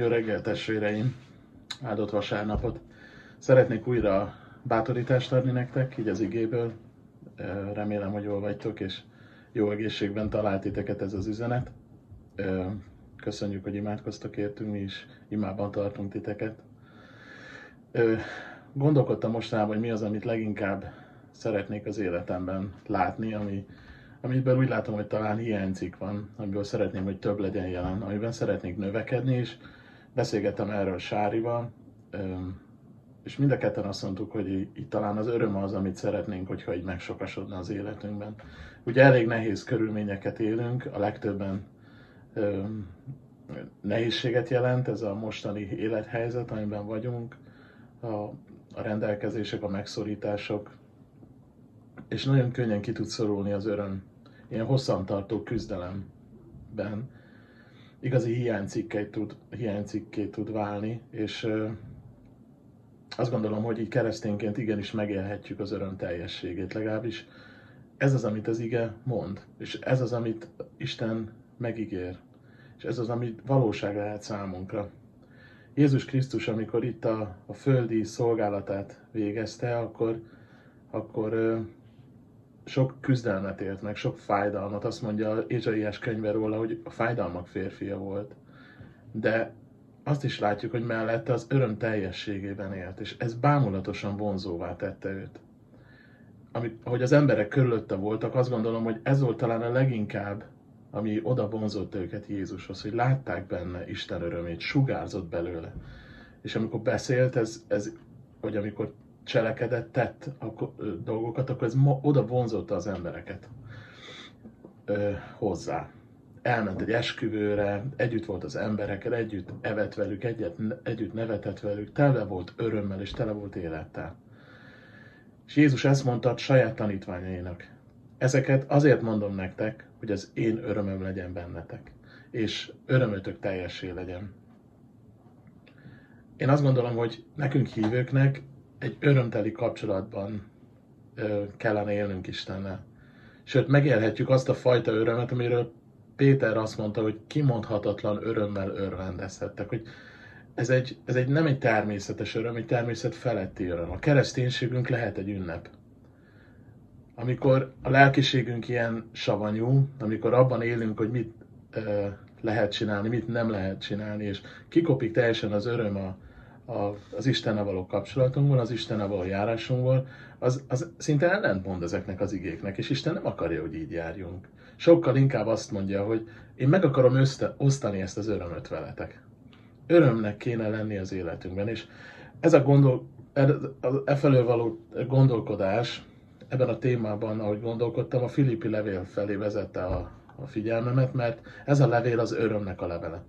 Jó reggel, testvéreim! Áldott vasárnapot! Szeretnék újra bátorítást adni nektek, így az igéből. Remélem, hogy jól vagytok, és jó egészségben talált titeket ez az üzenet. Köszönjük, hogy imádkoztak értünk, mi is imában tartunk titeket. Gondolkodtam mostanában, hogy mi az, amit leginkább szeretnék az életemben látni, ami, amiből úgy látom, hogy talán hiányzik van, amiből szeretném, hogy több legyen jelen, amiben szeretnék növekedni, és beszélgettem erről Sárival, és mind a ketten azt mondtuk, hogy így talán az öröm az, amit szeretnénk, hogyha így megsokasodna az életünkben. Ugye elég nehéz körülményeket élünk, a legtöbben nehézséget jelent ez a mostani élethelyzet, amiben vagyunk, a, a rendelkezések, a megszorítások, és nagyon könnyen ki tud szorulni az öröm ilyen hosszantartó küzdelemben igazi hiánycikké tud, hiánycikké tud válni, és azt gondolom, hogy így keresztényként igenis megélhetjük az öröm teljességét, legalábbis ez az, amit az ige mond, és ez az, amit Isten megígér, és ez az, amit valóság lehet számunkra. Jézus Krisztus, amikor itt a, a földi szolgálatát végezte, akkor, akkor sok küzdelmet élt meg, sok fájdalmat. Azt mondja Ézsaiás könyve róla, hogy a fájdalmak férfia volt. De azt is látjuk, hogy mellette az öröm teljességében élt, és ez bámulatosan vonzóvá tette őt. Amit, ahogy az emberek körülötte voltak, azt gondolom, hogy ez volt talán a leginkább, ami oda vonzott őket Jézushoz, hogy látták benne Isten örömét, sugárzott belőle. És amikor beszélt, ez, ez hogy amikor cselekedett, tett ö, dolgokat, akkor ez oda vonzotta az embereket hozzá. Elment egy esküvőre, együtt volt az emberekkel, együtt evett velük, egyet, együtt nevetett velük, tele volt örömmel és tele volt élettel. És Jézus ezt mondta a saját tanítványainak. Ezeket azért mondom nektek, hogy az én örömöm legyen bennetek, és örömötök teljessé legyen. Én azt gondolom, hogy nekünk hívőknek egy örömteli kapcsolatban kellene élnünk Istennel. Sőt, megélhetjük azt a fajta örömet, amiről Péter azt mondta, hogy kimondhatatlan örömmel örvendezhettek, hogy ez, egy, ez egy, nem egy természetes öröm, egy természet feletti öröm. A kereszténységünk lehet egy ünnep. Amikor a lelkiségünk ilyen savanyú, amikor abban élünk, hogy mit ö, lehet csinálni, mit nem lehet csinálni, és kikopik teljesen az öröm a, az Istennel való kapcsolatunkból, az Istennel való járásunkból, az, az szinte ellentmond ezeknek az igéknek, és Isten nem akarja, hogy így járjunk. Sokkal inkább azt mondja, hogy én meg akarom össze, osztani ezt az örömöt veletek. Örömnek kéne lenni az életünkben, és ez a gondol, e felől való gondolkodás ebben a témában, ahogy gondolkodtam, a Filippi levél felé vezette a, a figyelmemet, mert ez a levél az örömnek a levele.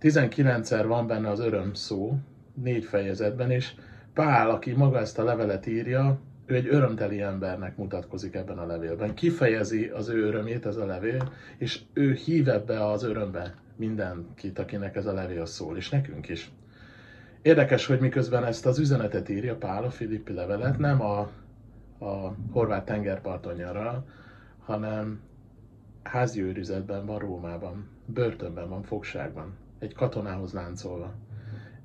19-szer van benne az öröm szó, négy fejezetben, és Pál, aki maga ezt a levelet írja, ő egy örömteli embernek mutatkozik ebben a levélben. Kifejezi az ő örömét ez a levél, és ő hív ebbe az örömbe mindenkit, akinek ez a levél szól, és nekünk is. Érdekes, hogy miközben ezt az üzenetet írja Pál a Filippi levelet, nem a, a horvát tengerparton nyaral, hanem házi őrizetben van Rómában, börtönben van, fogságban, egy katonához láncolva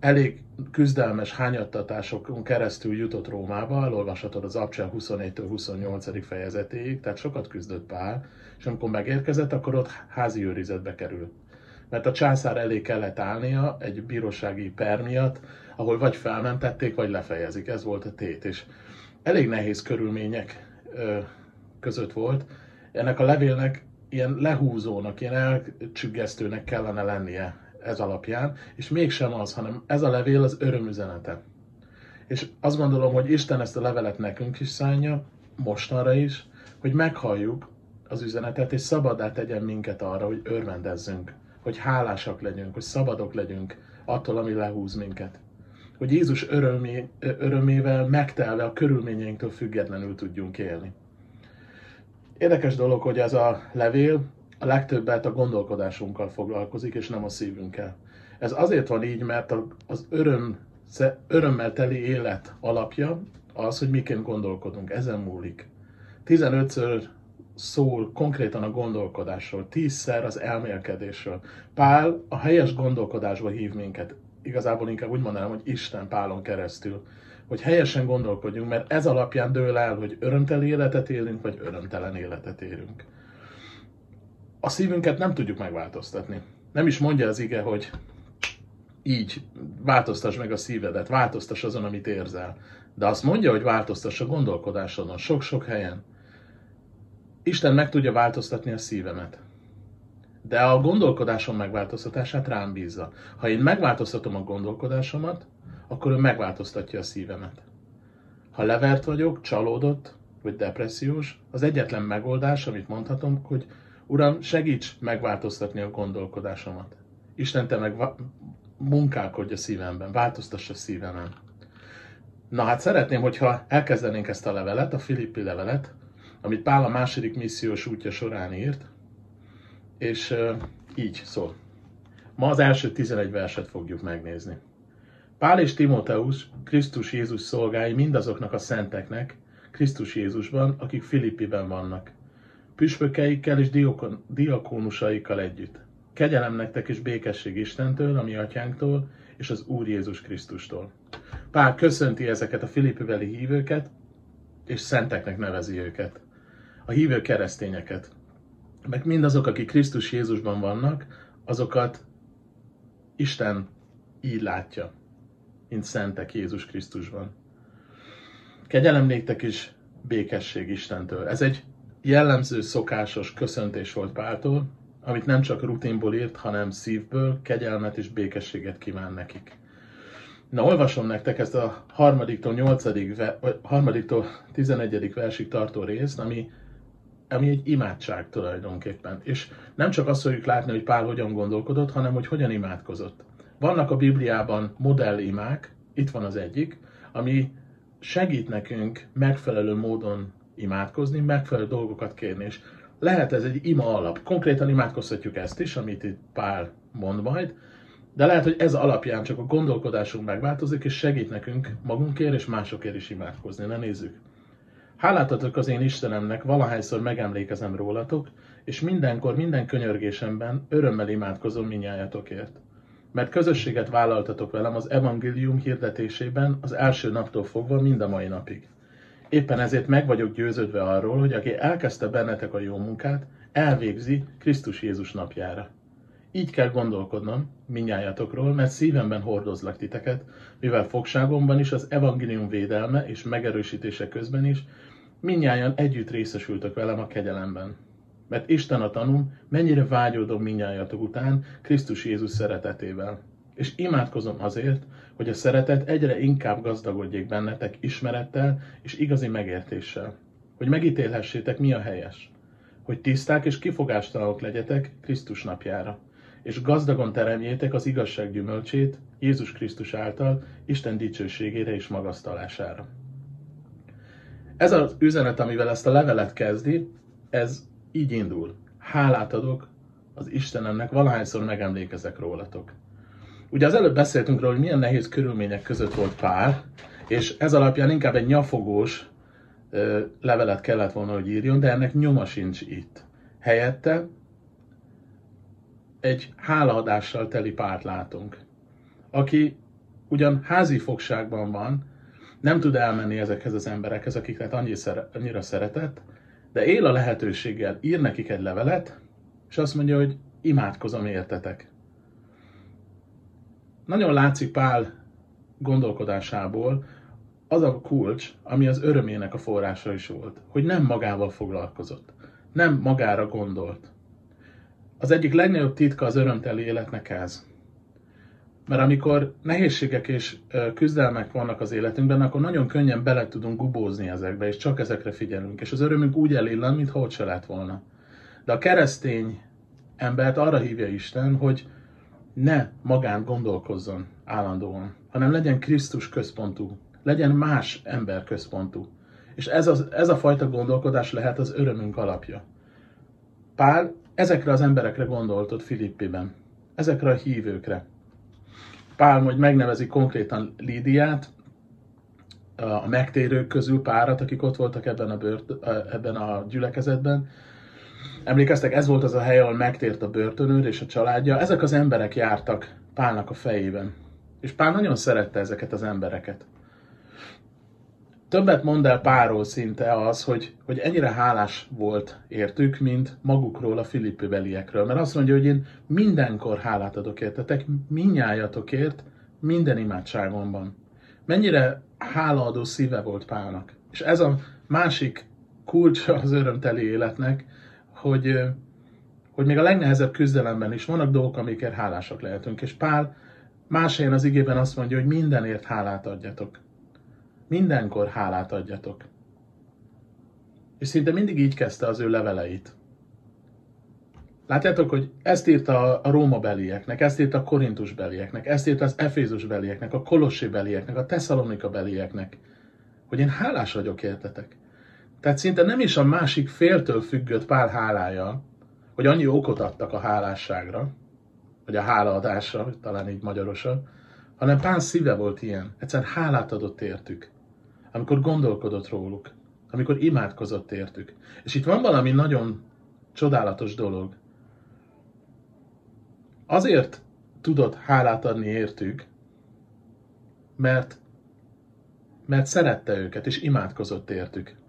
elég küzdelmes hányattatásokon keresztül jutott Rómába, elolvashatod az Abcsel 21-től 28. fejezetéig, tehát sokat küzdött Pál, és amikor megérkezett, akkor ott házi őrizetbe kerül. Mert a császár elé kellett állnia egy bírósági per miatt, ahol vagy felmentették, vagy lefejezik. Ez volt a tét, és elég nehéz körülmények között volt. Ennek a levélnek ilyen lehúzónak, ilyen elcsüggesztőnek kellene lennie ez alapján, és mégsem az, hanem ez a levél az örömüzenete. És azt gondolom, hogy Isten ezt a levelet nekünk is szánja, mostanra is, hogy meghalljuk az üzenetet, és szabadá tegyen minket arra, hogy örvendezzünk, hogy hálásak legyünk, hogy szabadok legyünk attól, ami lehúz minket. Hogy Jézus örömé, örömével megtelve a körülményeinktől függetlenül tudjunk élni. Érdekes dolog, hogy ez a levél a legtöbbet a gondolkodásunkkal foglalkozik, és nem a szívünkkel. Ez azért van így, mert az öröm, örömmel teli élet alapja az, hogy miként gondolkodunk. Ezen múlik. 15-ször szól konkrétan a gondolkodásról, tízszer az elmélkedésről. Pál a helyes gondolkodásba hív minket. Igazából inkább úgy mondanám, hogy Isten Pálon keresztül. Hogy helyesen gondolkodjunk, mert ez alapján dől el, hogy örömteli életet élünk, vagy örömtelen életet élünk. A szívünket nem tudjuk megváltoztatni. Nem is mondja az ige, hogy így változtass meg a szívedet, változtass azon, amit érzel. De azt mondja, hogy változtass a gondolkodásodon sok-sok helyen. Isten meg tudja változtatni a szívemet. De a gondolkodásom megváltoztatását rám bízza. Ha én megváltoztatom a gondolkodásomat, akkor ő megváltoztatja a szívemet. Ha levert vagyok, csalódott, vagy depressziós, az egyetlen megoldás, amit mondhatom, hogy Uram, segíts megváltoztatni a gondolkodásomat. Isten, te meg munkálkodj a szívemben, változtass a szívemen. Na hát szeretném, hogyha elkezdenénk ezt a levelet, a Filippi levelet, amit Pál a második missziós útja során írt, és így szól. Ma az első 11 verset fogjuk megnézni. Pál és Timóteus, Krisztus Jézus szolgái mindazoknak a szenteknek, Krisztus Jézusban, akik Filippiben vannak. Püspökeikkel és diakon, diakónusaikkal együtt. Kegyelem nektek és békesség Istentől, a mi atyánktól, és az Úr Jézus Krisztustól. Pál köszönti ezeket a Filippiveli hívőket, és szenteknek nevezi őket. A hívő keresztényeket. Meg mindazok, akik Krisztus Jézusban vannak, azokat Isten így látja, mint szentek Jézus Krisztusban. Kegyelem néktek is békesség Istentől. Ez egy jellemző, szokásos köszöntés volt Páltól, amit nem csak rutinból írt, hanem szívből, kegyelmet és békességet kíván nekik. Na, olvasom nektek ezt a harmadiktól nyolcadik, vagy harmadiktól tizenegyedik versig tartó részt, ami, ami egy imádság tulajdonképpen. És nem csak azt fogjuk látni, hogy Pál hogyan gondolkodott, hanem hogy hogyan imádkozott. Vannak a Bibliában modellimák, itt van az egyik, ami segít nekünk megfelelő módon imádkozni, megfelelő dolgokat kérni. És lehet ez egy ima alap. Konkrétan imádkozhatjuk ezt is, amit itt Pál mond majd, de lehet, hogy ez alapján csak a gondolkodásunk megváltozik, és segít nekünk magunkért és másokért is imádkozni. Ne nézzük. Hálátatok az én Istenemnek, valahányszor megemlékezem rólatok, és mindenkor, minden könyörgésemben örömmel imádkozom minnyájatokért. Mert közösséget vállaltatok velem az evangélium hirdetésében az első naptól fogva mind a mai napig. Éppen ezért meg vagyok győződve arról, hogy aki elkezdte bennetek a jó munkát, elvégzi Krisztus Jézus napjára. Így kell gondolkodnom minnyájatokról, mert szívemben hordozlak titeket, mivel fogságomban is az evangélium védelme és megerősítése közben is minnyáján együtt részesültök velem a kegyelemben. Mert Isten a tanum, mennyire vágyódom minnyájatok után Krisztus Jézus szeretetével. És imádkozom azért, hogy a szeretet egyre inkább gazdagodjék bennetek ismerettel és igazi megértéssel. Hogy megítélhessétek, mi a helyes. Hogy tiszták és kifogástalanok legyetek Krisztus napjára. És gazdagon teremjétek az igazság gyümölcsét Jézus Krisztus által Isten dicsőségére és magasztalására. Ez az üzenet, amivel ezt a levelet kezdi, ez így indul. Hálát adok az Istenemnek, valahányszor megemlékezek rólatok. Ugye az előbb beszéltünk róla, hogy milyen nehéz körülmények között volt pár, és ez alapján inkább egy nyafogós ö, levelet kellett volna, hogy írjon, de ennek nyoma sincs itt. Helyette egy hálaadással teli párt látunk, aki ugyan házi fogságban van, nem tud elmenni ezekhez az emberekhez, akiket annyira szeretett, de él a lehetőséggel, ír nekik egy levelet, és azt mondja, hogy imádkozom értetek. Nagyon látszik Pál gondolkodásából az a kulcs, ami az örömének a forrása is volt, hogy nem magával foglalkozott, nem magára gondolt. Az egyik legnagyobb titka az örömteli életnek ez. Mert amikor nehézségek és küzdelmek vannak az életünkben, akkor nagyon könnyen bele tudunk gubózni ezekbe, és csak ezekre figyelünk. És az örömünk úgy elillan, mintha ott se lett volna. De a keresztény embert arra hívja Isten, hogy ne magán gondolkozzon állandóan, hanem legyen Krisztus központú, legyen más ember központú. És ez, az, ez a fajta gondolkodás lehet az örömünk alapja. Pál ezekre az emberekre gondolt ott Filippiben, ezekre a hívőkre. Pál majd megnevezi konkrétan Lídiát, a megtérők közül párat, akik ott voltak ebben a, bört, ebben a gyülekezetben. Emlékeztek, ez volt az a hely, ahol megtért a börtönőr és a családja. Ezek az emberek jártak Pálnak a fejében. És Pál nagyon szerette ezeket az embereket. Többet mond el Pálról szinte az, hogy, hogy ennyire hálás volt értük, mint magukról a filippi beliekről. Mert azt mondja, hogy én mindenkor hálát adok értetek, minnyájatokért, minden imádságomban. Mennyire hálaadó szíve volt Pálnak. És ez a másik kulcsa az örömteli életnek, hogy, hogy még a legnehezebb küzdelemben is vannak dolgok, amikért hálásak lehetünk. És Pál más helyen az igében azt mondja, hogy mindenért hálát adjatok. Mindenkor hálát adjatok. És szinte mindig így kezdte az ő leveleit. Látjátok, hogy ezt írta a Róma belieknek, ezt írta a Korintus belieknek, ezt írta az Efézus belieknek, a Kolossi belieknek, a Tesszalonika belieknek, hogy én hálás vagyok értetek. Tehát szinte nem is a másik féltől függött Pál hálája, hogy annyi okot adtak a hálásságra, vagy a hálaadásra, talán így magyarosan, hanem Pál szíve volt ilyen. Egyszerűen hálát adott értük. Amikor gondolkodott róluk, amikor imádkozott értük. És itt van valami nagyon csodálatos dolog. Azért tudott hálát adni értük, mert, mert szerette őket, és imádkozott értük.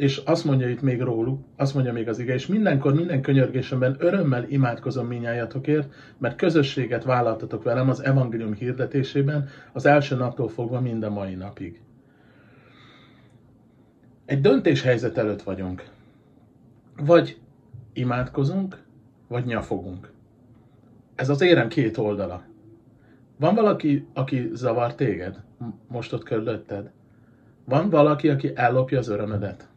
És azt mondja itt még róluk, azt mondja még az ige, és mindenkor, minden könyörgésemben örömmel imádkozom minnyájatokért, mert közösséget vállaltatok velem az evangélium hirdetésében az első naptól fogva minden mai napig. Egy döntéshelyzet előtt vagyunk. Vagy imádkozunk, vagy nyafogunk. Ez az érem két oldala. Van valaki, aki zavar téged, most ott körülötted? Van valaki, aki ellopja az örömödet?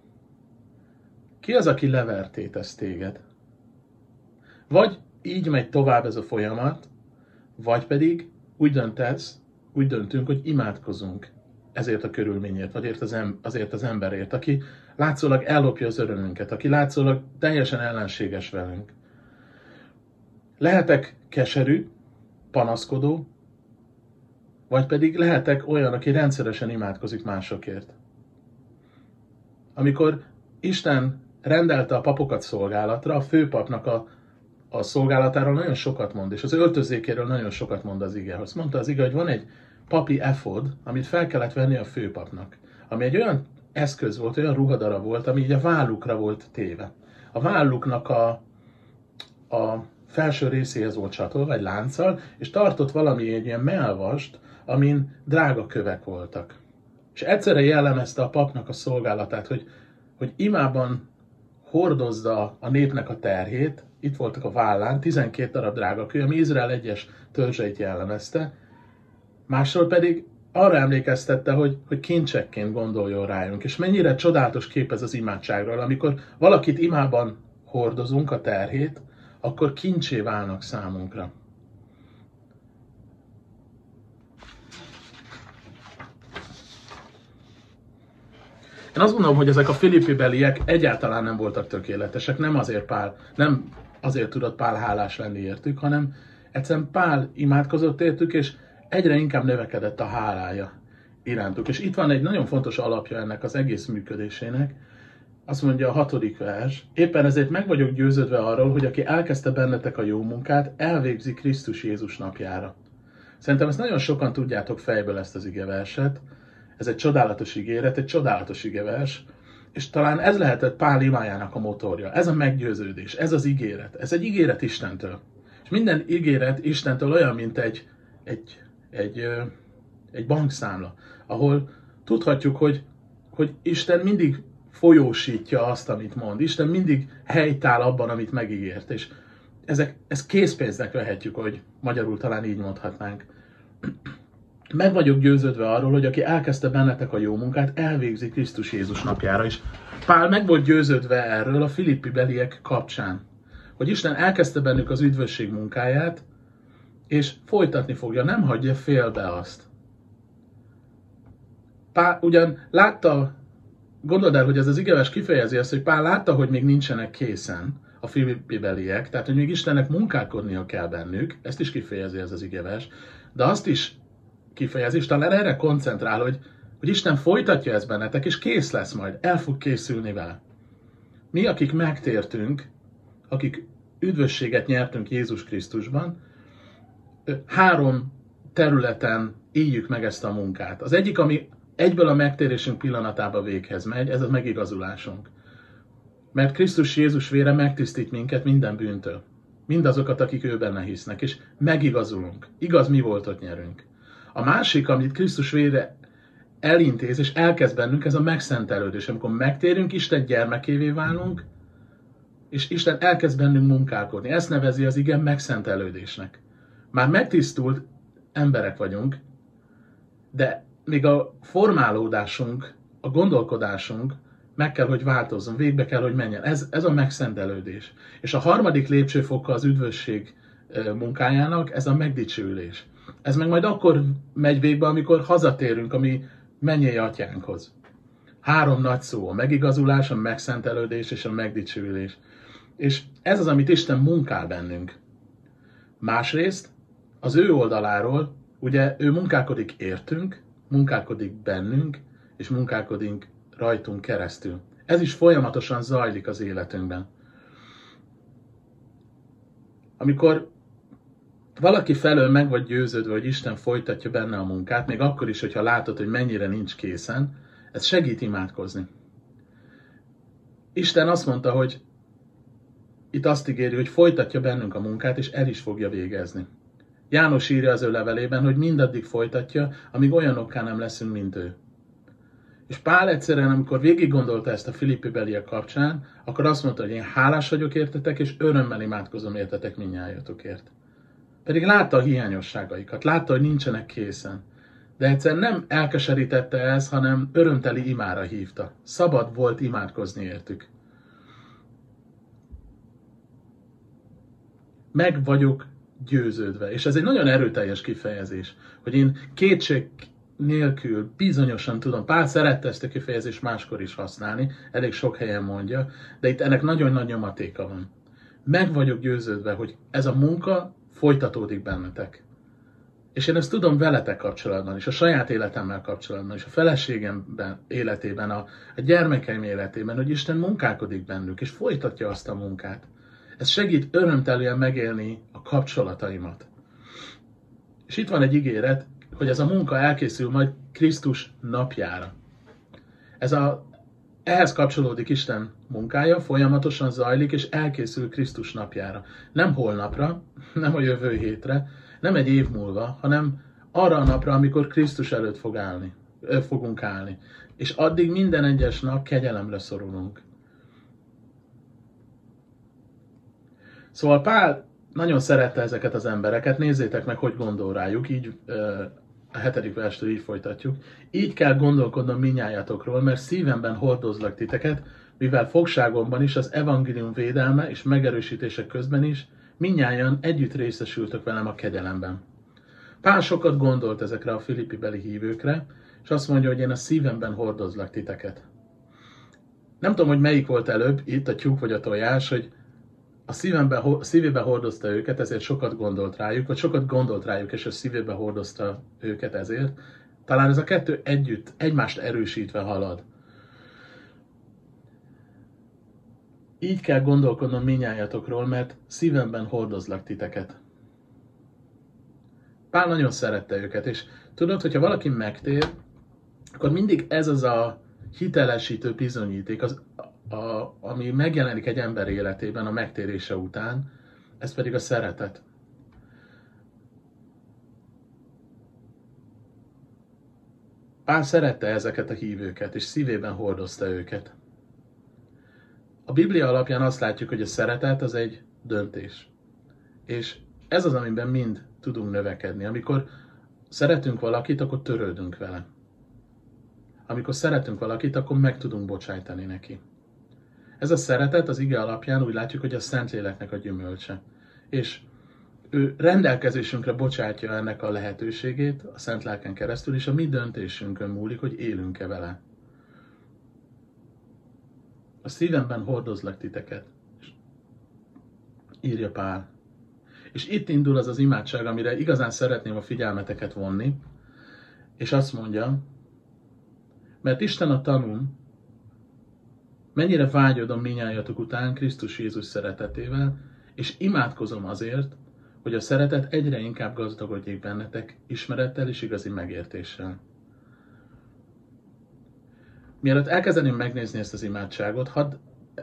Ki az, aki levertétesz téged? Vagy így megy tovább ez a folyamat, vagy pedig úgy döntesz, úgy döntünk, hogy imádkozunk ezért a körülményért, vagy az azért az emberért, aki látszólag ellopja az örömünket, aki látszólag teljesen ellenséges velünk. Lehetek keserű, panaszkodó, vagy pedig lehetek olyan, aki rendszeresen imádkozik másokért. Amikor Isten rendelte a papokat szolgálatra, a főpapnak a, a szolgálatáról nagyon sokat mond, és az öltözékéről nagyon sokat mond az ige. Azt mondta az ige, hogy van egy papi efod, amit fel kellett venni a főpapnak, ami egy olyan eszköz volt, olyan ruhadara volt, ami így a vállukra volt téve. A válluknak a, a felső részéhez volt csatolva egy lánccal, és tartott valami egy ilyen melvast, amin drága kövek voltak. És egyszerre jellemezte a papnak a szolgálatát, hogy, hogy imában hordozza a népnek a terhét, itt voltak a vállán, 12 darab drága kő, ami Izrael egyes törzseit jellemezte, másról pedig arra emlékeztette, hogy, hogy kincsekként gondoljon rájunk, és mennyire csodálatos kép ez az imádságról, amikor valakit imában hordozunk a terhét, akkor kincsé válnak számunkra. Én azt gondolom, hogy ezek a filippi beliek egyáltalán nem voltak tökéletesek, nem azért Pál, nem azért tudott Pál hálás lenni értük, hanem egyszerűen Pál imádkozott értük, és egyre inkább növekedett a hálája irántuk. És itt van egy nagyon fontos alapja ennek az egész működésének, azt mondja a hatodik vers, éppen ezért meg vagyok győződve arról, hogy aki elkezdte bennetek a jó munkát, elvégzi Krisztus Jézus napjára. Szerintem ezt nagyon sokan tudjátok fejből ezt az igeverset, ez egy csodálatos ígéret, egy csodálatos igevers, és talán ez lehetett Pál imájának a motorja. Ez a meggyőződés, ez az ígéret. Ez egy ígéret Istentől. És minden ígéret Istentől olyan, mint egy, egy, egy, egy bankszámla, ahol tudhatjuk, hogy, hogy Isten mindig folyósítja azt, amit mond. Isten mindig helytáll abban, amit megígért. És ezek, ez készpénznek vehetjük, hogy magyarul talán így mondhatnánk meg vagyok győződve arról, hogy aki elkezdte bennetek a jó munkát, elvégzi Krisztus Jézus napjára is. Pál meg volt győződve erről a filippi beliek kapcsán, hogy Isten elkezdte bennük az üdvösség munkáját, és folytatni fogja, nem hagyja félbe azt. Pál ugyan látta, gondold el, hogy ez az igeves kifejezi azt, hogy Pál látta, hogy még nincsenek készen a filippi beliek, tehát hogy még Istennek munkálkodnia kell bennük, ezt is kifejezi ez az igeves, de azt is kifejezés, talán erre koncentrál, hogy, hogy Isten folytatja ezt bennetek, és kész lesz majd, el fog készülni vele. Mi, akik megtértünk, akik üdvösséget nyertünk Jézus Krisztusban, három területen éljük meg ezt a munkát. Az egyik, ami egyből a megtérésünk pillanatába véghez megy, ez a megigazulásunk. Mert Krisztus Jézus vére megtisztít minket minden bűntől. Mindazokat, akik ő benne hisznek, és megigazulunk. Igaz, mi volt ott nyerünk. A másik, amit Krisztus vére elintéz, és elkezd bennünk, ez a megszentelődés. Amikor megtérünk, Isten gyermekévé válunk, és Isten elkezd bennünk munkálkodni. Ezt nevezi az igen megszentelődésnek. Már megtisztult emberek vagyunk, de még a formálódásunk, a gondolkodásunk meg kell, hogy változzon, végbe kell, hogy menjen. Ez, ez a megszentelődés. És a harmadik lépcsőfoka az üdvösség munkájának, ez a megdicsőlés. Ez meg majd akkor megy végbe, amikor hazatérünk a mi mennyei atyánkhoz. Három nagy szó, a megigazulás, a megszentelődés és a megdicsőlés. És ez az, amit Isten munkál bennünk. Másrészt, az ő oldaláról, ugye ő munkálkodik értünk, munkálkodik bennünk, és munkálkodik rajtunk keresztül. Ez is folyamatosan zajlik az életünkben. Amikor valaki felől meg vagy győződve, hogy Isten folytatja benne a munkát, még akkor is, hogyha látod, hogy mennyire nincs készen, ez segít imádkozni. Isten azt mondta, hogy itt azt ígéri, hogy folytatja bennünk a munkát, és el is fogja végezni. János írja az ő levelében, hogy mindaddig folytatja, amíg olyanokká nem leszünk, mint ő. És Pál egyszerűen, amikor végig gondolta ezt a Filippi beliek kapcsán, akkor azt mondta, hogy én hálás vagyok értetek, és örömmel imádkozom értetek minnyájatokért. Pedig látta a hiányosságaikat, látta, hogy nincsenek készen. De egyszer nem elkeserítette ez, hanem örömteli imára hívta. Szabad volt imádkozni értük. Meg vagyok győződve. És ez egy nagyon erőteljes kifejezés, hogy én kétség nélkül bizonyosan tudom, Pál szerette ezt a kifejezést máskor is használni, elég sok helyen mondja, de itt ennek nagyon nagy nyomatéka van. Meg vagyok győződve, hogy ez a munka folytatódik bennetek. És én ezt tudom veletek kapcsolatban is, a saját életemmel kapcsolatban is, a feleségem életében, a, a gyermekeim életében, hogy Isten munkálkodik bennük, és folytatja azt a munkát. Ez segít örömtelően megélni a kapcsolataimat. És itt van egy ígéret, hogy ez a munka elkészül majd Krisztus napjára. Ez a, ehhez kapcsolódik Isten munkája, folyamatosan zajlik, és elkészül Krisztus napjára. Nem holnapra, nem a jövő hétre, nem egy év múlva, hanem arra a napra, amikor Krisztus előtt fog állni, fogunk állni. És addig minden egyes nap kegyelemre szorulunk. Szóval Pál nagyon szerette ezeket az embereket, nézzétek meg, hogy gondol rájuk, így a hetedik verstől így folytatjuk. Így kell gondolkodnom minnyájátokról, mert szívemben hordozlak titeket, mivel fogságomban is az evangélium védelme és megerősítése közben is minnyáján együtt részesültök velem a kegyelemben. Pál sokat gondolt ezekre a filippi beli hívőkre, és azt mondja, hogy én a szívemben hordozlak titeket. Nem tudom, hogy melyik volt előbb, itt a tyúk vagy a tojás, hogy a szívembe, szívébe hordozta őket, ezért sokat gondolt rájuk, vagy sokat gondolt rájuk, és a szívébe hordozta őket ezért. Talán ez a kettő együtt, egymást erősítve halad. Így kell gondolkodnom minnyájatokról, mert szívemben hordozlak titeket. Pál nagyon szerette őket, és tudod, hogyha valaki megtér, akkor mindig ez az a hitelesítő bizonyíték, az, a, ami megjelenik egy ember életében a megtérése után, ez pedig a szeretet. Pál szerette ezeket a hívőket, és szívében hordozta őket. A Biblia alapján azt látjuk, hogy a szeretet az egy döntés. És ez az, amiben mind tudunk növekedni. Amikor szeretünk valakit, akkor törődünk vele. Amikor szeretünk valakit, akkor meg tudunk bocsájtani neki. Ez a szeretet az ige alapján úgy látjuk, hogy a Szentléleknek a gyümölcse. És ő rendelkezésünkre bocsátja ennek a lehetőségét a Szent Lelken keresztül, és a mi döntésünkön múlik, hogy élünk-e vele. A szívemben hordozlak titeket, írja Pál. És itt indul az az imádság, amire igazán szeretném a figyelmeteket vonni, és azt mondja, Mert Isten a tanum, mennyire vágyodom minnyájatok után Krisztus Jézus szeretetével, és imádkozom azért, hogy a szeretet egyre inkább gazdagodjék bennetek ismerettel és igazi megértéssel. Mielőtt elkezdeném megnézni ezt az imádságot, hadd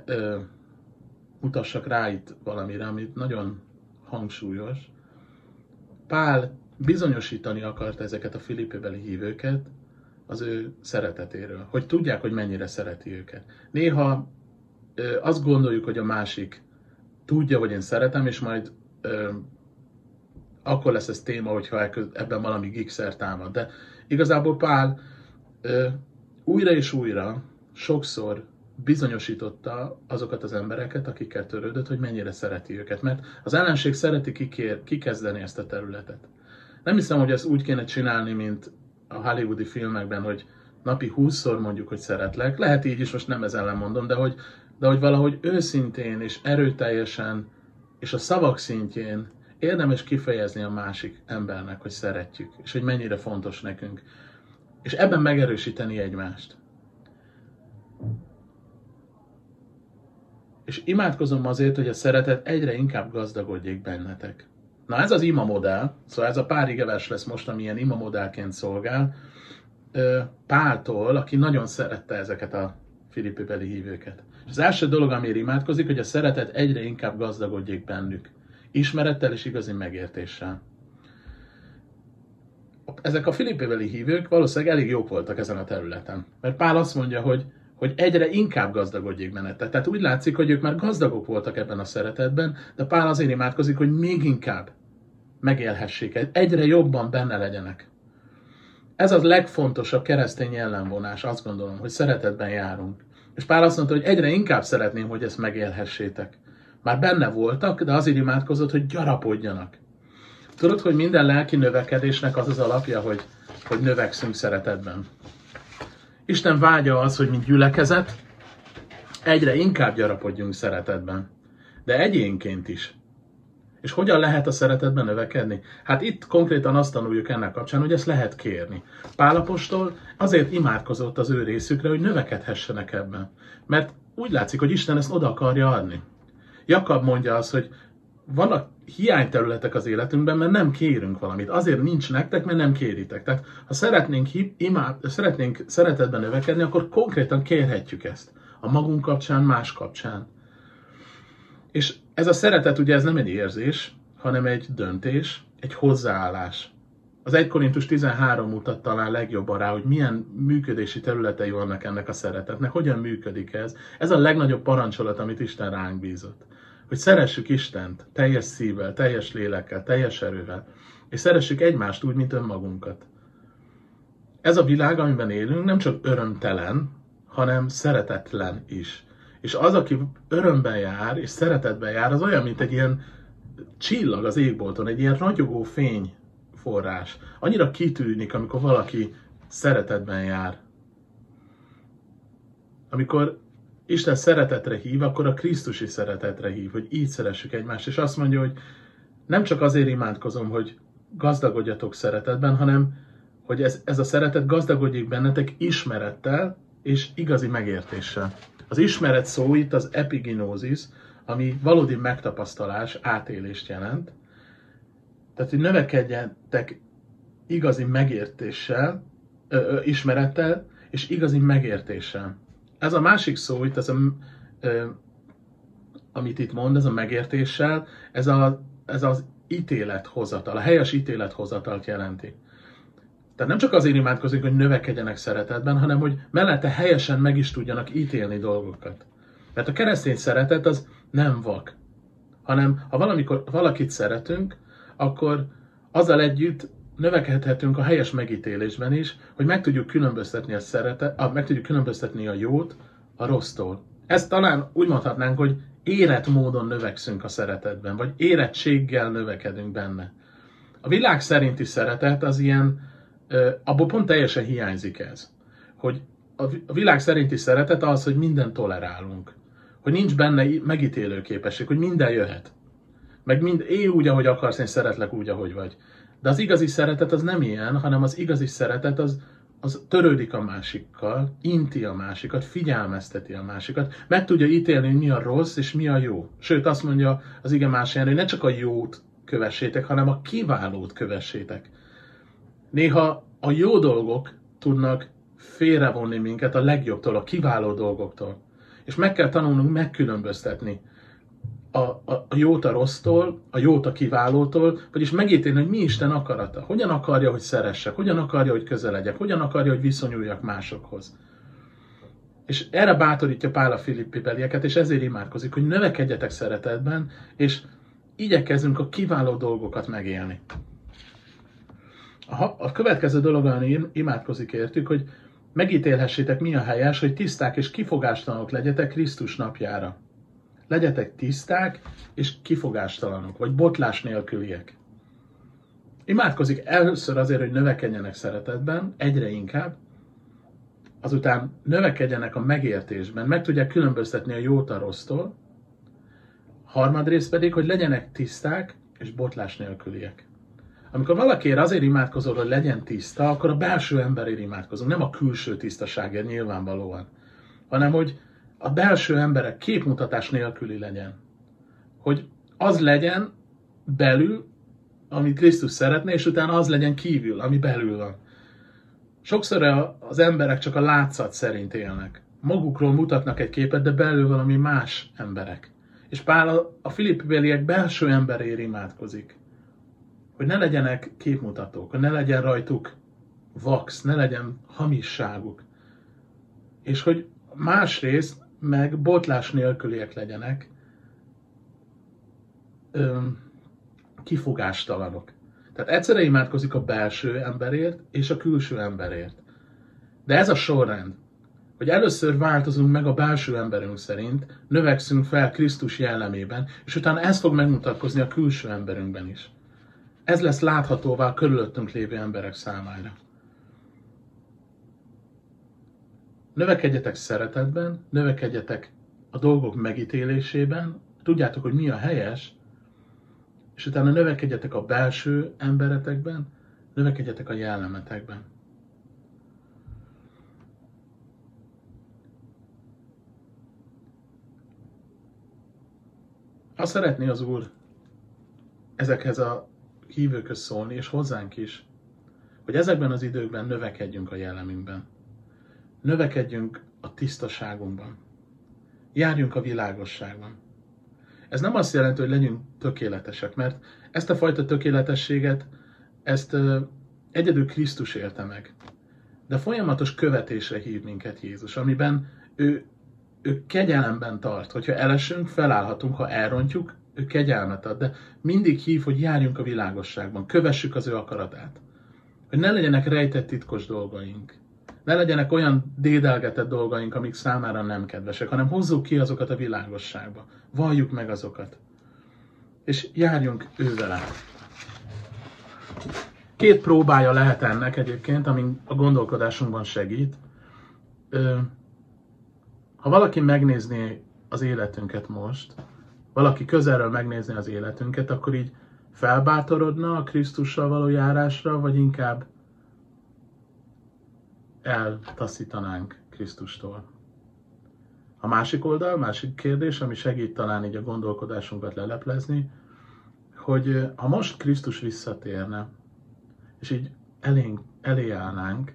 ö, mutassak rá itt valamire, amit nagyon hangsúlyos. Pál bizonyosítani akart ezeket a filipőbeli hívőket az ő szeretetéről, hogy tudják, hogy mennyire szereti őket. Néha ö, azt gondoljuk, hogy a másik tudja, hogy én szeretem, és majd ö, akkor lesz ez téma, hogyha ebben valami gigszer támad. De igazából Pál ö, újra és újra, sokszor bizonyosította azokat az embereket, akikkel törődött, hogy mennyire szereti őket. Mert az ellenség szereti kikér, kikezdeni ezt a területet. Nem hiszem, hogy ezt úgy kéne csinálni, mint a hollywoodi filmekben, hogy napi 20-szor mondjuk, hogy szeretlek. Lehet így is, most nem ez ellen mondom, de hogy, de hogy valahogy őszintén és erőteljesen és a szavak szintjén érdemes kifejezni a másik embernek, hogy szeretjük, és hogy mennyire fontos nekünk. És ebben megerősíteni egymást. És imádkozom azért, hogy a szeretet egyre inkább gazdagodjék bennetek. Na ez az ima modell, szóval ez a pár igeves lesz most, ami ilyen ima modellként szolgál, Páltól, aki nagyon szerette ezeket a filipibeli hívőket. És az első dolog, amire imádkozik, hogy a szeretet egyre inkább gazdagodjék bennük. Ismerettel és igazi megértéssel. Ezek a filipibeli hívők valószínűleg elég jók voltak ezen a területen. Mert Pál azt mondja, hogy hogy egyre inkább gazdagodjék bennete. Tehát úgy látszik, hogy ők már gazdagok voltak ebben a szeretetben, de Pál azért imádkozik, hogy még inkább megélhessék, egyre jobban benne legyenek. Ez az legfontosabb keresztény jellemvonás, azt gondolom, hogy szeretetben járunk. És Pál azt mondta, hogy egyre inkább szeretném, hogy ezt megélhessétek. Már benne voltak, de azért imádkozott, hogy gyarapodjanak. Tudod, hogy minden lelki növekedésnek az az alapja, hogy, hogy növekszünk szeretetben. Isten vágya az, hogy mint gyülekezet, egyre inkább gyarapodjunk szeretetben. De egyénként is. És hogyan lehet a szeretetben növekedni? Hát itt konkrétan azt tanuljuk ennek kapcsán, hogy ezt lehet kérni. Pálapostól azért imádkozott az ő részükre, hogy növekedhessenek ebben. Mert úgy látszik, hogy Isten ezt oda akarja adni. Jakab mondja azt, hogy vannak hiányterületek az életünkben, mert nem kérünk valamit. Azért nincs nektek, mert nem kéritek. Tehát ha szeretnénk, imád, szeretnénk szeretetben növekedni, akkor konkrétan kérhetjük ezt. A magunk kapcsán, más kapcsán. És ez a szeretet ugye ez nem egy érzés, hanem egy döntés, egy hozzáállás. Az 1 Korintus 13 mutat talán legjobban rá, hogy milyen működési területei vannak ennek a szeretetnek, hogyan működik ez. Ez a legnagyobb parancsolat, amit Isten ránk bízott. Hogy szeressük Istent teljes szívvel, teljes lélekkel, teljes erővel, és szeressük egymást úgy, mint önmagunkat. Ez a világ, amiben élünk, nem csak örömtelen, hanem szeretetlen is. És az, aki örömben jár, és szeretetben jár, az olyan, mint egy ilyen csillag az égbolton, egy ilyen ragyogó fény forrás. Annyira kitűnik, amikor valaki szeretetben jár. Amikor Isten szeretetre hív, akkor a Krisztusi szeretetre hív, hogy így szeressük egymást. És azt mondja, hogy nem csak azért imádkozom, hogy gazdagodjatok szeretetben, hanem hogy ez, ez a szeretet gazdagodjék bennetek ismerettel és igazi megértéssel. Az ismeret szó itt az epigenózis, ami valódi megtapasztalás, átélést jelent. Tehát, hogy növekedjetek igazi megértéssel, ö, ö, ismerettel és igazi megértéssel. Ez a másik szó itt, ez a, ö, amit itt mond, ez a megértéssel, ez, a, ez az ítélethozatal, a helyes ítélethozatalt jelenti. Tehát nem csak azért imádkozik, hogy növekedjenek szeretetben, hanem hogy mellette helyesen meg is tudjanak ítélni dolgokat. Mert a keresztény szeretet az nem vak, hanem ha valamikor valakit szeretünk, akkor azzal együtt növekedhetünk a helyes megítélésben is, hogy meg tudjuk különböztetni a szeretet, meg tudjuk különböztetni a jót a rossztól. Ezt talán úgy mondhatnánk, hogy érett módon növekszünk a szeretetben, vagy érettséggel növekedünk benne. A világ szerinti szeretet az ilyen abból pont teljesen hiányzik ez. Hogy a világ szerinti szeretet az, hogy minden tolerálunk. Hogy nincs benne megítélő képesség, hogy minden jöhet. Meg mind élj úgy, ahogy akarsz, én szeretlek úgy, ahogy vagy. De az igazi szeretet az nem ilyen, hanem az igazi szeretet az az törődik a másikkal, inti a másikat, figyelmezteti a másikat, meg tudja ítélni, hogy mi a rossz és mi a jó. Sőt, azt mondja az ige más hogy ne csak a jót kövessétek, hanem a kiválót kövessétek. Néha a jó dolgok tudnak félrevonni minket a legjobbtól, a kiváló dolgoktól. És meg kell tanulnunk megkülönböztetni a, a, a jót a rossztól, a jót a kiválótól, vagyis megítélni, hogy mi Isten akarata. Hogyan akarja, hogy szeressek, hogyan akarja, hogy közeledjek, hogyan akarja, hogy viszonyuljak másokhoz. És erre bátorítja Pál a Filippi belieket, és ezért imádkozik, hogy növekedjetek szeretetben, és igyekezzünk a kiváló dolgokat megélni. A, a következő dolog, ami imádkozik értük, hogy megítélhessétek mi a helyes, hogy tiszták és kifogástalanok legyetek Krisztus napjára. Legyetek tiszták és kifogástalanok, vagy botlás nélküliek. Imádkozik először azért, hogy növekedjenek szeretetben, egyre inkább, azután növekedjenek a megértésben, meg tudják különböztetni a jót a rossztól, harmadrészt pedig, hogy legyenek tiszták és botlás nélküliek. Amikor valakiért azért imádkozol, hogy legyen tiszta, akkor a belső emberért imádkozunk, nem a külső tisztaságért nyilvánvalóan, hanem hogy a belső emberek képmutatás nélküli legyen. Hogy az legyen belül, amit Krisztus szeretne, és utána az legyen kívül, ami belül van. Sokszor az emberek csak a látszat szerint élnek. Magukról mutatnak egy képet, de belül valami más emberek. És Pál a, a Filippi belső emberért imádkozik hogy ne legyenek képmutatók, hogy ne legyen rajtuk vax, ne legyen hamisságuk. És hogy másrészt meg botlás nélküliek legyenek, öm, kifogástalanok. Tehát egyszerre imádkozik a belső emberért és a külső emberért. De ez a sorrend, hogy először változunk meg a belső emberünk szerint, növekszünk fel Krisztus jellemében, és utána ez fog megmutatkozni a külső emberünkben is. Ez lesz láthatóvá a körülöttünk lévő emberek számára. Növekedjetek szeretetben, növekedjetek a dolgok megítélésében, tudjátok, hogy mi a helyes, és utána növekedjetek a belső emberetekben, növekedjetek a jellemetekben. Ha szeretné az Úr ezekhez a hívőköz szólni, és hozzánk is, hogy ezekben az időkben növekedjünk a jellemünkben. Növekedjünk a tisztaságunkban. Járjunk a világosságban. Ez nem azt jelenti, hogy legyünk tökéletesek, mert ezt a fajta tökéletességet, ezt egyedül Krisztus élte meg. De folyamatos követésre hív minket Jézus, amiben ő, ő kegyelemben tart. Hogyha elesünk, felállhatunk, ha elrontjuk, ő kegyelmet ad, de mindig hív, hogy járjunk a világosságban, kövessük az ő akaratát. Hogy ne legyenek rejtett titkos dolgaink. Ne legyenek olyan dédelgetett dolgaink, amik számára nem kedvesek, hanem hozzuk ki azokat a világosságba. Valljuk meg azokat. És járjunk ő vele. Két próbája lehet ennek egyébként, ami a gondolkodásunkban segít. Ha valaki megnézné az életünket most, valaki közelről megnézni az életünket, akkor így felbátorodna a Krisztussal való járásra, vagy inkább eltaszítanánk Krisztustól. A másik oldal, másik kérdés, ami segít talán így a gondolkodásunkat leleplezni, hogy ha most Krisztus visszatérne, és így elénk, elé állnánk,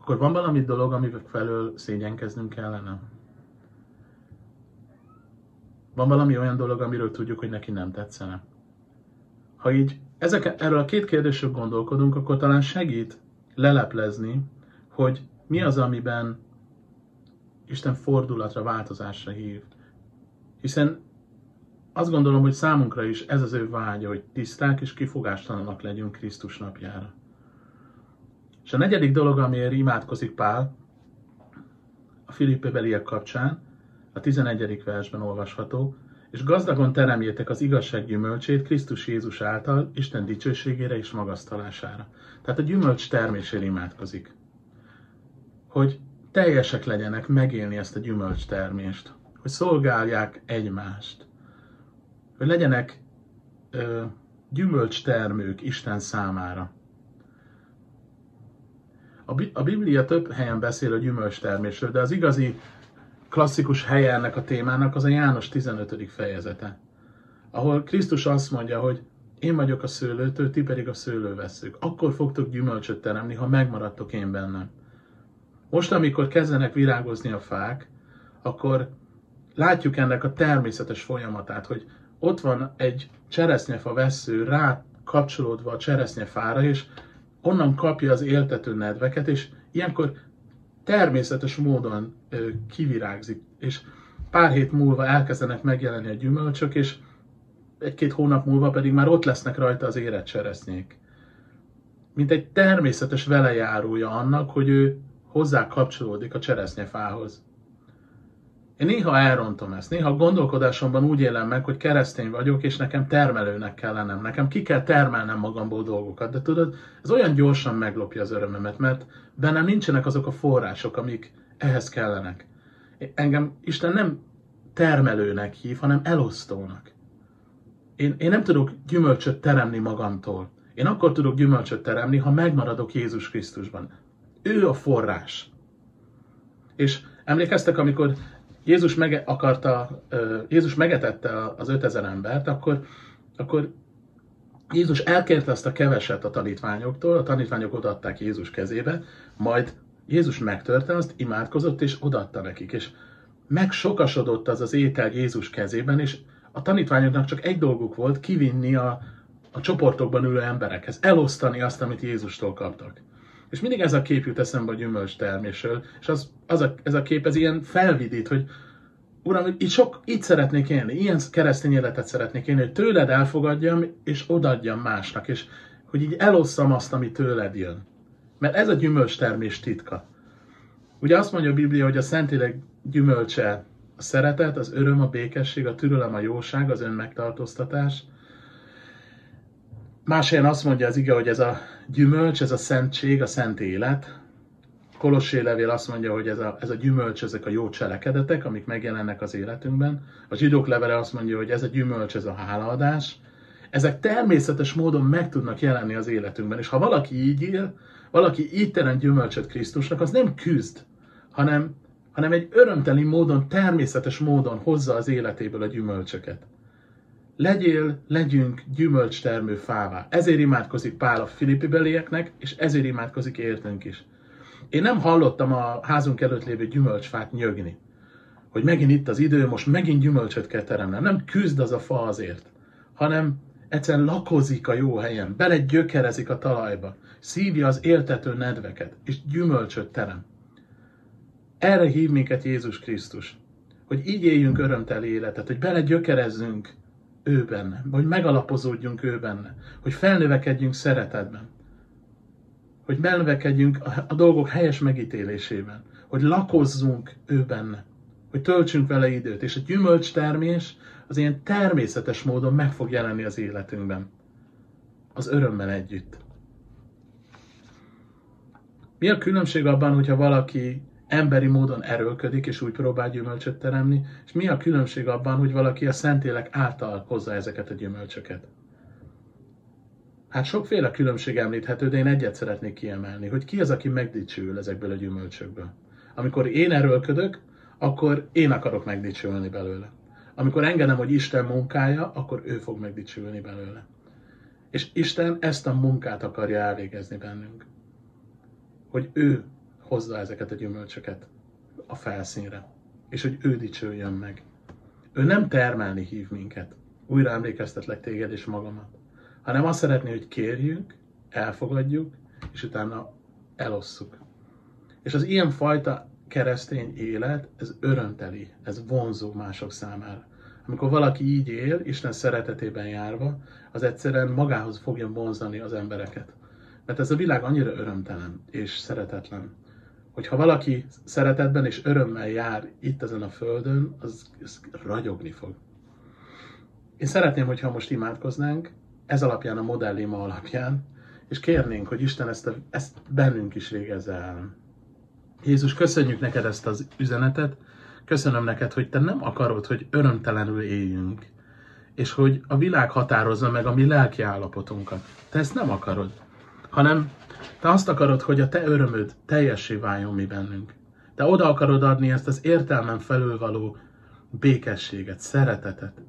akkor van valami dolog, amivel felől szégyenkeznünk kellene? Van valami olyan dolog, amiről tudjuk, hogy neki nem tetszene? Ha így ezek, erről a két kérdésről gondolkodunk, akkor talán segít leleplezni, hogy mi az, amiben Isten fordulatra, változásra hív. Hiszen azt gondolom, hogy számunkra is ez az ő vágya, hogy tiszták és kifogástalanak legyünk Krisztus napjára. És a negyedik dolog, amiért imádkozik Pál a Filippe beliek kapcsán, a 11. versben olvasható, és gazdagon teremjétek az igazság gyümölcsét Krisztus Jézus által, Isten dicsőségére és magasztalására. Tehát a gyümölcs termésére imádkozik. Hogy teljesek legyenek megélni ezt a gyümölcs termést, hogy szolgálják egymást, hogy legyenek ö, gyümölcs termők Isten számára. A, Bi- a Biblia több helyen beszél a gyümölcstermésről, de az igazi klasszikus helye ennek a témának az a János 15. fejezete, ahol Krisztus azt mondja, hogy én vagyok a szőlőtő, ti pedig a szőlőveszők. Akkor fogtok gyümölcsöt teremni, ha megmaradtok én bennem. Most, amikor kezdenek virágozni a fák, akkor látjuk ennek a természetes folyamatát, hogy ott van egy cseresznyefa vesző rá kapcsolódva a cseresznyefára, és onnan kapja az éltető nedveket, és ilyenkor természetes módon kivirágzik, és pár hét múlva elkezdenek megjelenni a gyümölcsök, és egy-két hónap múlva pedig már ott lesznek rajta az érett cseresznyék. Mint egy természetes velejárója annak, hogy ő hozzá kapcsolódik a cseresznyefához. Én néha elrontom ezt, néha gondolkodásomban úgy élem meg, hogy keresztény vagyok, és nekem termelőnek kell lennem, nekem ki kell termelnem magamból dolgokat, de tudod, ez olyan gyorsan meglopja az örömömet, mert bennem nincsenek azok a források, amik ehhez kellenek. Engem Isten nem termelőnek hív, hanem elosztónak. Én, én nem tudok gyümölcsöt teremni magamtól. Én akkor tudok gyümölcsöt teremni, ha megmaradok Jézus Krisztusban. Ő a forrás. És emlékeztek, amikor Jézus, mege akarta, Jézus megetette az 5000 embert, akkor, akkor Jézus elkérte azt a keveset a tanítványoktól, a tanítványok odaadták Jézus kezébe, majd Jézus megtörte azt, imádkozott és odaadta nekik, és megsokasodott az az étel Jézus kezében, és a tanítványoknak csak egy dolguk volt, kivinni a, a csoportokban ülő emberekhez, elosztani azt, amit Jézustól kaptak. És mindig ez a kép jut eszembe a gyümölcs termésről, és az, az a, ez a kép, ez ilyen felvidít, hogy Uram, itt, sok, itt szeretnék élni, ilyen keresztény életet szeretnék élni, hogy tőled elfogadjam, és odaadjam másnak, és hogy így elosszam azt, ami tőled jön. Mert ez a gyümölcs termés titka. Ugye azt mondja a Biblia, hogy a Szentlélek gyümölcse a szeretet, az öröm, a békesség, a türelem, a jóság, az önmegtartóztatás. Más helyen azt mondja az ige, hogy ez a gyümölcs, ez a szentség, a szent élet. Kolossé levél azt mondja, hogy ez a, ez a gyümölcs, ezek a jó cselekedetek, amik megjelennek az életünkben. A zsidók levele azt mondja, hogy ez a gyümölcs, ez a hálaadás. Ezek természetes módon meg tudnak jelenni az életünkben. És ha valaki így él, valaki így teremt gyümölcsöt Krisztusnak, az nem küzd, hanem, hanem egy örömteli módon, természetes módon hozza az életéből a gyümölcsöket. Legyél, legyünk gyümölcstermő fává. Ezért imádkozik Pál a Filippi belieknek, és ezért imádkozik értünk is. Én nem hallottam a házunk előtt lévő gyümölcsfát nyögni. Hogy megint itt az idő, most megint gyümölcsöt kell teremnem. Nem küzd az a fa azért, hanem egyszerűen lakozik a jó helyen, belegyökerezik a talajba, szívja az éltető nedveket, és gyümölcsöt terem. Erre hív minket Jézus Krisztus, hogy így éljünk örömteli életet, hogy belegyökerezzünk ő benne, hogy megalapozódjunk ő benne, hogy felnövekedjünk szeretetben, hogy melvekedjünk a dolgok helyes megítélésében, hogy lakozzunk ő benne, hogy töltsünk vele időt, és a gyümölcs termés az ilyen természetes módon meg fog jelenni az életünkben, az örömmel együtt. Mi a különbség abban, hogyha valaki emberi módon erőlködik, és úgy próbál gyümölcsöt teremni, és mi a különbség abban, hogy valaki a Szentélek által hozza ezeket a gyümölcsöket? Hát sokféle különbség említhető, de én egyet szeretnék kiemelni, hogy ki az, aki megdicsül ezekből a gyümölcsökből. Amikor én erőlködök, akkor én akarok megdicsülni belőle. Amikor engedem, hogy Isten munkája, akkor ő fog megdicsülni belőle. És Isten ezt a munkát akarja elvégezni bennünk. Hogy ő hozza ezeket a gyümölcsöket a felszínre. És hogy ő dicsüljön meg. Ő nem termelni hív minket. Újra emlékeztetlek téged és magamat hanem azt szeretné, hogy kérjünk, elfogadjuk, és utána elosszuk. És az ilyen fajta keresztény élet, ez örömteli, ez vonzó mások számára. Amikor valaki így él, Isten szeretetében járva, az egyszerűen magához fogja vonzani az embereket. Mert ez a világ annyira örömtelen és szeretetlen, hogy ha valaki szeretetben és örömmel jár itt ezen a földön, az, az ragyogni fog. Én szeretném, hogyha most imádkoznánk, ez alapján, a modellima alapján, és kérnénk, hogy Isten ezt, a, ezt bennünk is végezze el. Jézus, köszönjük neked ezt az üzenetet, köszönöm neked, hogy te nem akarod, hogy örömtelenül éljünk, és hogy a világ határozza meg a mi lelki állapotunkat. Te ezt nem akarod, hanem Te azt akarod, hogy a te örömöd teljessé váljon mi bennünk. Te oda akarod adni ezt az értelmen felülvaló békességet, szeretetet,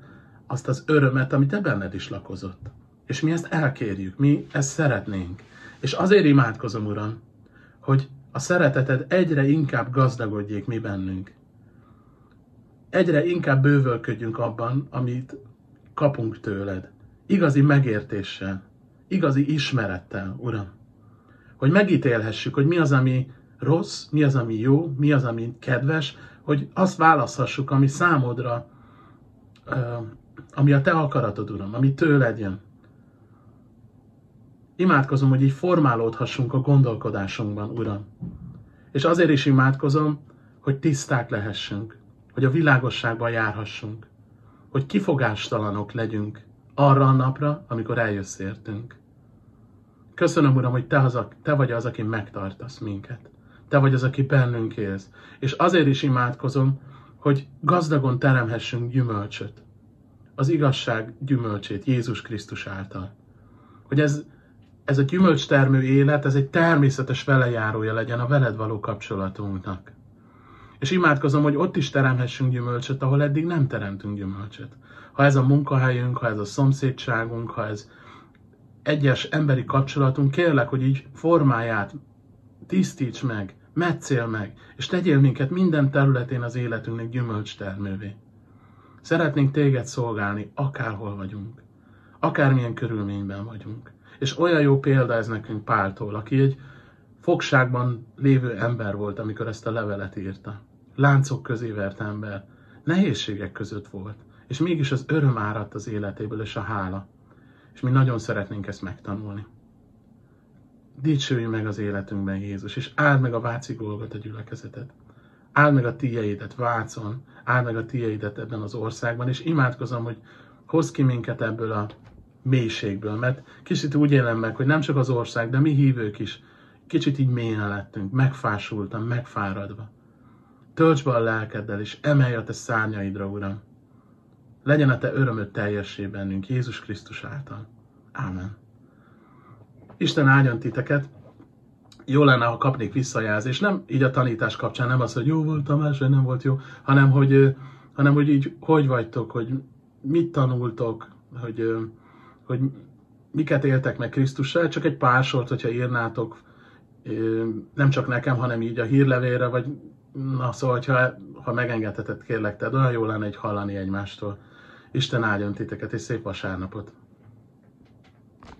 azt az örömet, ami te benned is lakozott. És mi ezt elkérjük, mi ezt szeretnénk. És azért imádkozom, Uram, hogy a szereteted egyre inkább gazdagodjék mi bennünk. Egyre inkább bővölködjünk abban, amit kapunk tőled. Igazi megértéssel, igazi ismerettel, Uram. Hogy megítélhessük, hogy mi az, ami rossz, mi az, ami jó, mi az, ami kedves, hogy azt választhassuk, ami számodra, ami a te akaratod, Uram, ami tőled jön. Imádkozom, hogy így formálódhassunk a gondolkodásunkban, Uram. És azért is imádkozom, hogy tiszták lehessünk, hogy a világosságban járhassunk, hogy kifogástalanok legyünk arra a napra, amikor eljössz értünk. Köszönöm, Uram, hogy te, az, te vagy az, aki megtartasz minket. Te vagy az, aki bennünk élsz. És azért is imádkozom, hogy gazdagon teremhessünk gyümölcsöt. Az igazság gyümölcsét Jézus Krisztus által. Hogy ez, ez a gyümölcstermő élet, ez egy természetes velejárója legyen a veled való kapcsolatunknak. És imádkozom, hogy ott is teremhessünk gyümölcsöt, ahol eddig nem teremtünk gyümölcsöt. Ha ez a munkahelyünk, ha ez a szomszédságunk, ha ez egyes emberi kapcsolatunk, kérlek, hogy így formáját tisztíts meg, metszél meg, és tegyél minket minden területén az életünknek gyümölcstermővé. Szeretnénk téged szolgálni, akárhol vagyunk, akármilyen körülményben vagyunk. És olyan jó példa ez nekünk Páltól, aki egy fogságban lévő ember volt, amikor ezt a levelet írta. Láncok közé vert ember, nehézségek között volt, és mégis az öröm áradt az életéből, és a hála. És mi nagyon szeretnénk ezt megtanulni. Dicsőj meg az életünkben, Jézus, és áld meg a Váci a gyülekezetet. Áld meg a tieidet Vácon, áld meg a tieidet ebben az országban, és imádkozom, hogy hozz ki minket ebből a mélységből, mert kicsit úgy élem meg, hogy nem csak az ország, de mi hívők is kicsit így mélyen lettünk, megfásultam, megfáradva. Tölts be a lelkeddel, és emelj a te szárnyaidra, Uram. Legyen a te örömöd teljessé bennünk, Jézus Krisztus által. Ámen. Isten áldjon titeket. Jó lenne, ha kapnék visszajelzést. Nem így a tanítás kapcsán, nem az, hogy jó volt Tamás, vagy nem volt jó, hanem hogy, hanem hogy így hogy vagytok, hogy mit tanultok, hogy, hogy miket éltek meg Krisztussal, csak egy pár sort, hogyha írnátok, nem csak nekem, hanem így a hírlevélre, vagy na szóval, ha, ha megengedheted, kérlek, tehát olyan jó lenne egy hallani egymástól. Isten áldjon titeket, és szép vasárnapot!